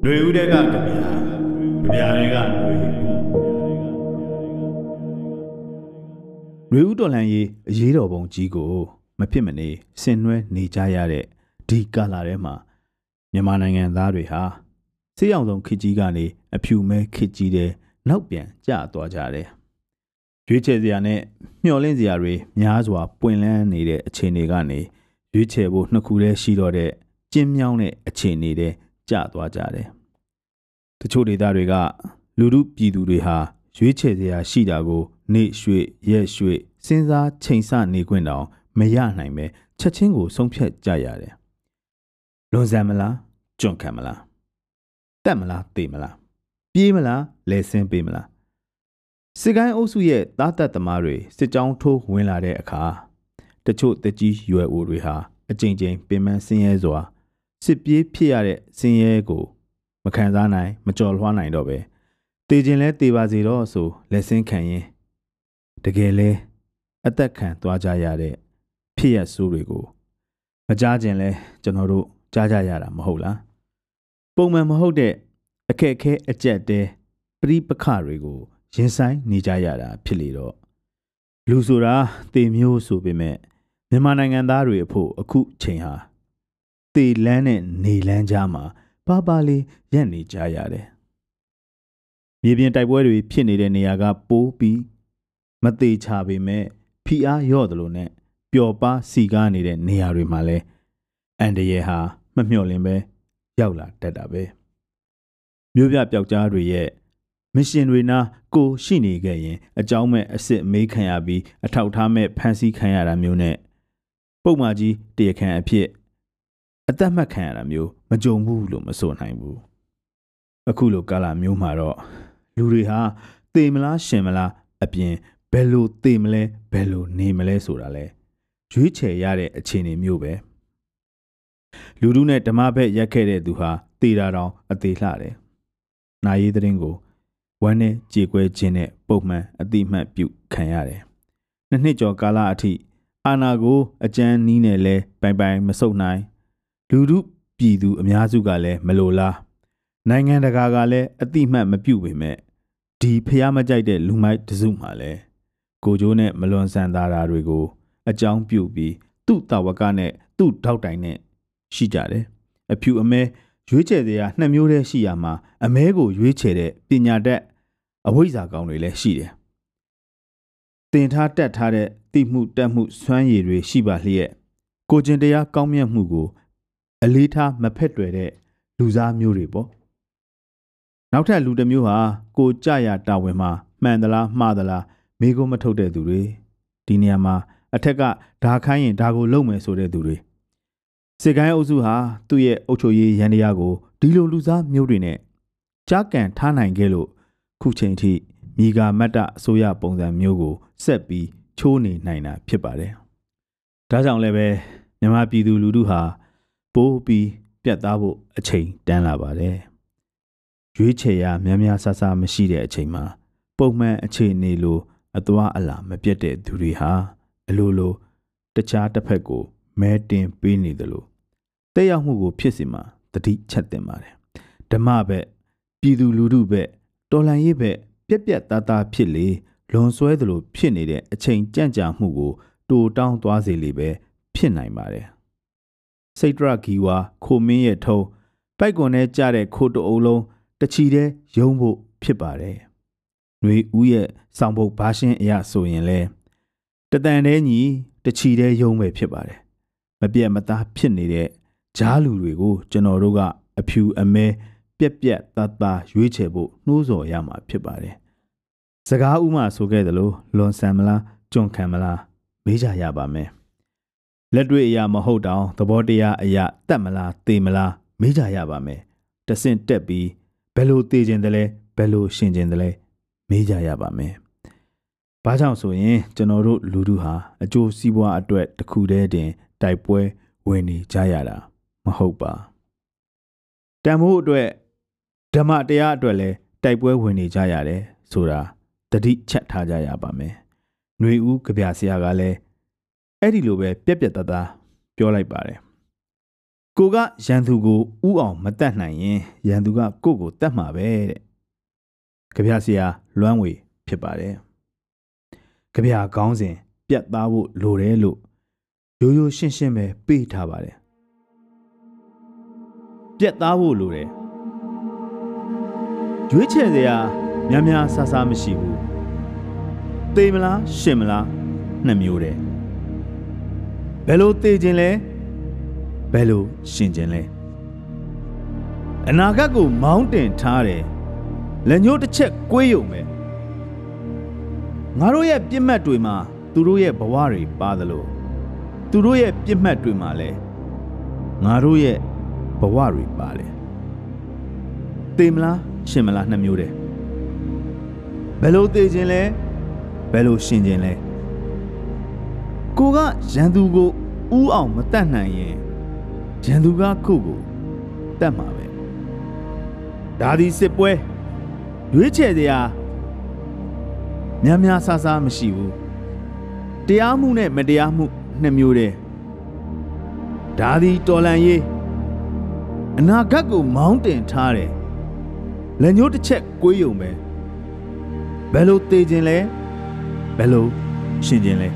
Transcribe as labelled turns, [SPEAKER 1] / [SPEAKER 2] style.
[SPEAKER 1] ຫນွေဦးတဲ့ကကြပြာကြပြာတွေကຫນွေဦး
[SPEAKER 2] ຫນွေဦးတော်လှန်ရေးအရေးတော်ပုံကြီးကိုမဖြစ်မနေဆင်နွှဲနေကြရတဲ့ဒီကာလာထဲမှာမြန်မာနိုင်ငံသားတွေဟာစေးအောင်ဆုံးခေကြီးကနေအဖြူမဲခေကြီးတဲ့နောက်ပြန်ကျသွားကြတယ်။ရွေးချယ်စရာနဲ့မျှော်လင့်စရာတွေများစွာပွင့်လန်းနေတဲ့အခြေအနေကနေရွေးချယ်ဖို့နှစ်ခုတည်းရှိတော့တဲ့ကျင်းမြောင်းတဲ့အခြေအနေတွေ ကျသွားကြတယ်။တချို့ဒေသတွေကလူမှုပြည်သူတွေဟာရွေးချယ်စရာရှိတာကို နေရွှေရက်ရွှေစဉ်းစားချိန်ဆနေခွင့်တောင်မရနိုင်ပဲချက်ချင်းကိုဆုံးဖြတ်ကြရတယ်။လွန်ဆန်မလားကြွန့်ခံမလားတက်မလားတေမလားပြေးမလားလဲဆင်းပေးမလားစစ်ကိုင်းအုပ်စုရဲ့သားသက်သမားတွေစစ်ကြောင်းထိုးဝင်လာတဲ့အခါတချို့တကြီးရွယ်အိုတွေဟာအကြိမ်ကြိမ်ပင်ပန်းဆင်းရဲစွာ စစ်ပြေးဖြစ်ရတဲ့ဆင်းရဲကို မခံစားနိုင်မကြော်လွှားနိုင်တော့ပဲတေခြင်းလဲတေပါစေတော့ဆိုလက်ဆင်းခံရင်တကယ်လဲအသက်ခံသွားကြရတဲ့ဖြစ်ရဆိုးတွေကိုမကြားခြင်းလဲကျွန်တော်တို့ကြားကြရတာမဟုတ်လားပုံမှန်မဟုတ်တဲ့အခက်အခဲအကျက်တဲပရိပခတွေကိုရင်ဆိုင်နေကြရတာဖြစ်လေတော့လူဆိုတာတေမျိုးဆိုပေမဲ့မြန်မာနိုင်ငံသားတွေအဖို့အခုချိန်ဟာ တေလန်းနဲ့နေလန်းကြားမှာပါပါလေးရက်နေကြရတယ်မြေပြင်တိုက်ပွဲတွေဖြစ်နေတဲ့နေရာကပိုးပြီးမသေးချပေမဲ့ဖိအားရော့တယ်လို့နဲ့ပျော်ပါစီကားနေတဲ့နေရာတွေမှာလဲအန်တရယ်ဟာမမျှော်လင့်ပဲရောက်လာတတ်တာပဲမြို့ပြပျောက်ကြားတွေရဲ့မရှင်တွေနာကိုရှိနေခဲ့ရင်အကြောင်းမဲ့အစ်စ်မေးခံရပြီးအထောက်ထားမဲ့ဖန်ဆီးခံရတာမျိုးနဲ့ပုံမှန်ကြီးတရခံအဖြစ် အသက်မှတ်ခံရတာမျိုးမကြုံဘူးလို့မဆိုနိုင်ဘူးအခုလိုကာလမျိုးမှာတော့လူတွေဟာသေမလားရှင်မလားအပြင်ဘယ်လိုသေမလဲဘယ်လိုနေမလဲဆိုတာလဲရွေးချယ်ရတဲ့အခြေအနေမျိုးပဲလူလူနဲ့ဓမ္မဘက်ရက်ခဲ့တဲ့သူဟာသေတာတောင်အသေးလှတယ်။နာရေးသတင်းကိုဝမ်းနဲ့ကြေကွဲခြင်းနဲ့ပုံမှန်အတိမတ်ပြုခံရတယ်။နှစ်နှစ်ကျော်ကာလအထိအာနာကိုအကျန်းနီးနဲ့လဲပိုင်ပိုင်မဆုတ်နိုင် လူလူပြည်သူအများစုကလည်းမလိုလားနိုင်ငံတကာကလည်းအတိမတ်မပြုတ်ပေမဲ့ဒီဖျားမကြိုက်တဲ့လူမိုက်တစုမှလည်းကိုကျိုးနဲ့မလွန်ဆန်သားတာတွေကိုအကြောင်းပြုပြီးသူ့တာဝကနဲ့သူ့ထောက်တိုင်နဲ့ရှိကြတယ်အဖြူအမဲရွေးချယ်တရားနှစ်မျိုးတည်းရှိရမှာအမဲကိုရွေးချယ်တဲ့ပညာတတ်အဝိဇ္ဇာကောင်တွေလည်းရှိတယ်တင်ထားတက်ထားတဲ့တိမှုတက်မှုစွမ်းရည်တွေရှိပါလျက်ကိုကျင်တရားကောင်းမြတ်မှုကို အလေးထားမဖက်တွယ်တဲ့လူစားမျိုးတွေပေါ့နောက်ထပ်လူတစ်မျိုးဟာကိုကြရတာဝန်မှာမှန်သလားမှားသလားမေးခွန်းမထုတ်တဲ့သူတွေဒီနေရာမှာအထက်ကဓာခိုင်းရင်ဓာကိုလုံမယ်ဆိုတဲ့သူတွေစစ်ကိုင်းအုပ်စုဟာသူ့ရဲ့အုပ်ချုပ်ရေးရန်တရားကိုဒီလိုလူစားမျိုးတွေနဲ့ကြားကန်ထားနိုင်ခဲ့လို့ခုချိန်ထိမိဂါမတ်တအစိုးရပုံစံမျိုးကိုဆက်ပြီးချိုးနေနိုင်တာဖြစ်ပါတယ်။ဒါကြောင့်လည်းပဲမြန်မာပြည်သူလူထုဟာ ပိုးပြီးပြတ်သားဖို့အချိန်တန်းလာပါတယ်။ရွေးချယ်ရများများဆဆမရှိတဲ့အချိန်မှာပုံမှန်အခြေအနေလိုအသွာအလာမပြတ်တဲ့သူတွေဟာအလိုလိုတခြားတစ်ဖက်ကိုမဲတင်ပေးနေတယ်လို့တက်ရောက်မှုကိုဖြစ်စီမှာတတိချက်တင်ပါတယ်ဓမ္မဘက်ပြည်သူလူထုဘက်တော်လှန်ရေးဘက်ပြက်ပြက်သားသားဖြစ်လေလွန်ဆွဲသလိုဖြစ်နေတဲ့အချိန်ကြံ့ကြာမှုကိုတူတောင်းသွားစေလေပဲဖြစ်နိုင်ပါတယ် စိတ်တရဂီဝါခိုမင်းရဲ့ထုံးပိုက်ကွန်နဲ့ကြတဲ့ခိုးတအုပ်လုံးတချီတဲ့ယုံဖို့ဖြစ်ပါတယ်။နှွေဦးရဲ့စောင်ပုတ်ဘာရှင်းအရာဆိုရင်လဲတတန်တဲ့ညီတချီတဲ့ယုံပဲဖြစ်ပါတယ်။မပြတ်မသားဖြစ်နေတဲ့ဂျားလူတွေကိုကျွန်တော်တို့ကအဖြူအမဲပြက်ပြက်သားသားရွေးချယ်ဖို့နှိုးဆော်ရမှာဖြစ်ပါတယ်။စကားဥမာဆိုခဲ့သလိုလွန်ဆန်မလားကြွန့်ခံမလားမေးကြရပါမယ်။ လက်တွေ့အရာမဟုတ်တောင်သဘောတရားအရာတတ်မလားသေမလားမေးကြရပါမယ်။တဆင့်တက်ပြီးဘယ်လိုသေခြင်းတလဲဘယ်လိုရှင်ခြင်းတလဲမေးကြရပါမယ်။ဘာကြောင့်ဆိုရင်ကျွန်တော်တို့လူထုဟာအကျိုးစီးပွားအတွက်တခုတည်းတင် တိုက်ပွဲဝင်နေကြရတာမဟုတ်ပါတန်ဖိုးအတွက်ဓမ္မတရားအတွက်လည်းတိုက်ပွဲဝင်နေကြရတယ်ဆိုတာတတိချက်ထားကြရပါမယ်။ຫນွေဦးကြပြဆရာကလည်း အဲ့ဒီလိုပဲပြက်ပြက်သားသားပြောလိုက်ပါတယ်ကိုကရန်သူကိုဥအောင်မတတ်နိုင်ရင်ရန်သူကကိုယ့်ကိုတတ်မှာပဲတဲ့ကြပြဆရာလွမ်းဝေဖြစ်ပါတယ်ကြပြကောင်းစဉ်ပြတ်သားဖို့လိုတယ်လို့ရိုးရိုးရှင်းရှင်းပဲပေးထားပါတယ်ပြတ်သားဖို့လိုတယ်ရွေးချယ်စရာများများဆဆမရှိဘူးသေမလားရှင်မလားနှစ်မျိုးတည်း ဘယ်လိုသေခြင်းလဲဘယ်လိုရှင်ခြင်းလဲအနာဂတ်ကိုမောင်းတင်ထားတယ်လက်ညှိုးတစ်ချက်ကွေးယုံပဲငါတို့ရဲ့ပြစ်မှတ်တွေမှာသူတို့ရဲ့ဘဝတွေပါသလိုသူတို့ရဲ့ပြစ်မှတ်တွေမှာလည်းငါတို့ရဲ့ဘဝတွေပါတယ်သေမလားရှင်မလားနှစ်မျိုးတည်းဘယ်လိုသေခြင်းလဲဘယ်လိုရှင်ခြင်းလဲ ကိုကရန်သူကိုဥအောင်မတတ်နိုင်ရင်ရန်သူကခုတ်ကိုတတ်မှာပဲဒါဒီစစ်ပွဲရွေးချယ်စရာများများဆဆမရှိဘူးတရားမှုနဲ့မတရားမှုနှစ်မျိုးတည်းဒါဒီတော်လန်ရေးအနာဂတ်ကိုမောင်းတင်ထားတယ်လက်ညှိုးတစ်ချက်ကွေးယုံပဲဘယ်လိုသေခြင်းလဲဘယ်လိုရှင်ခြင်းလဲ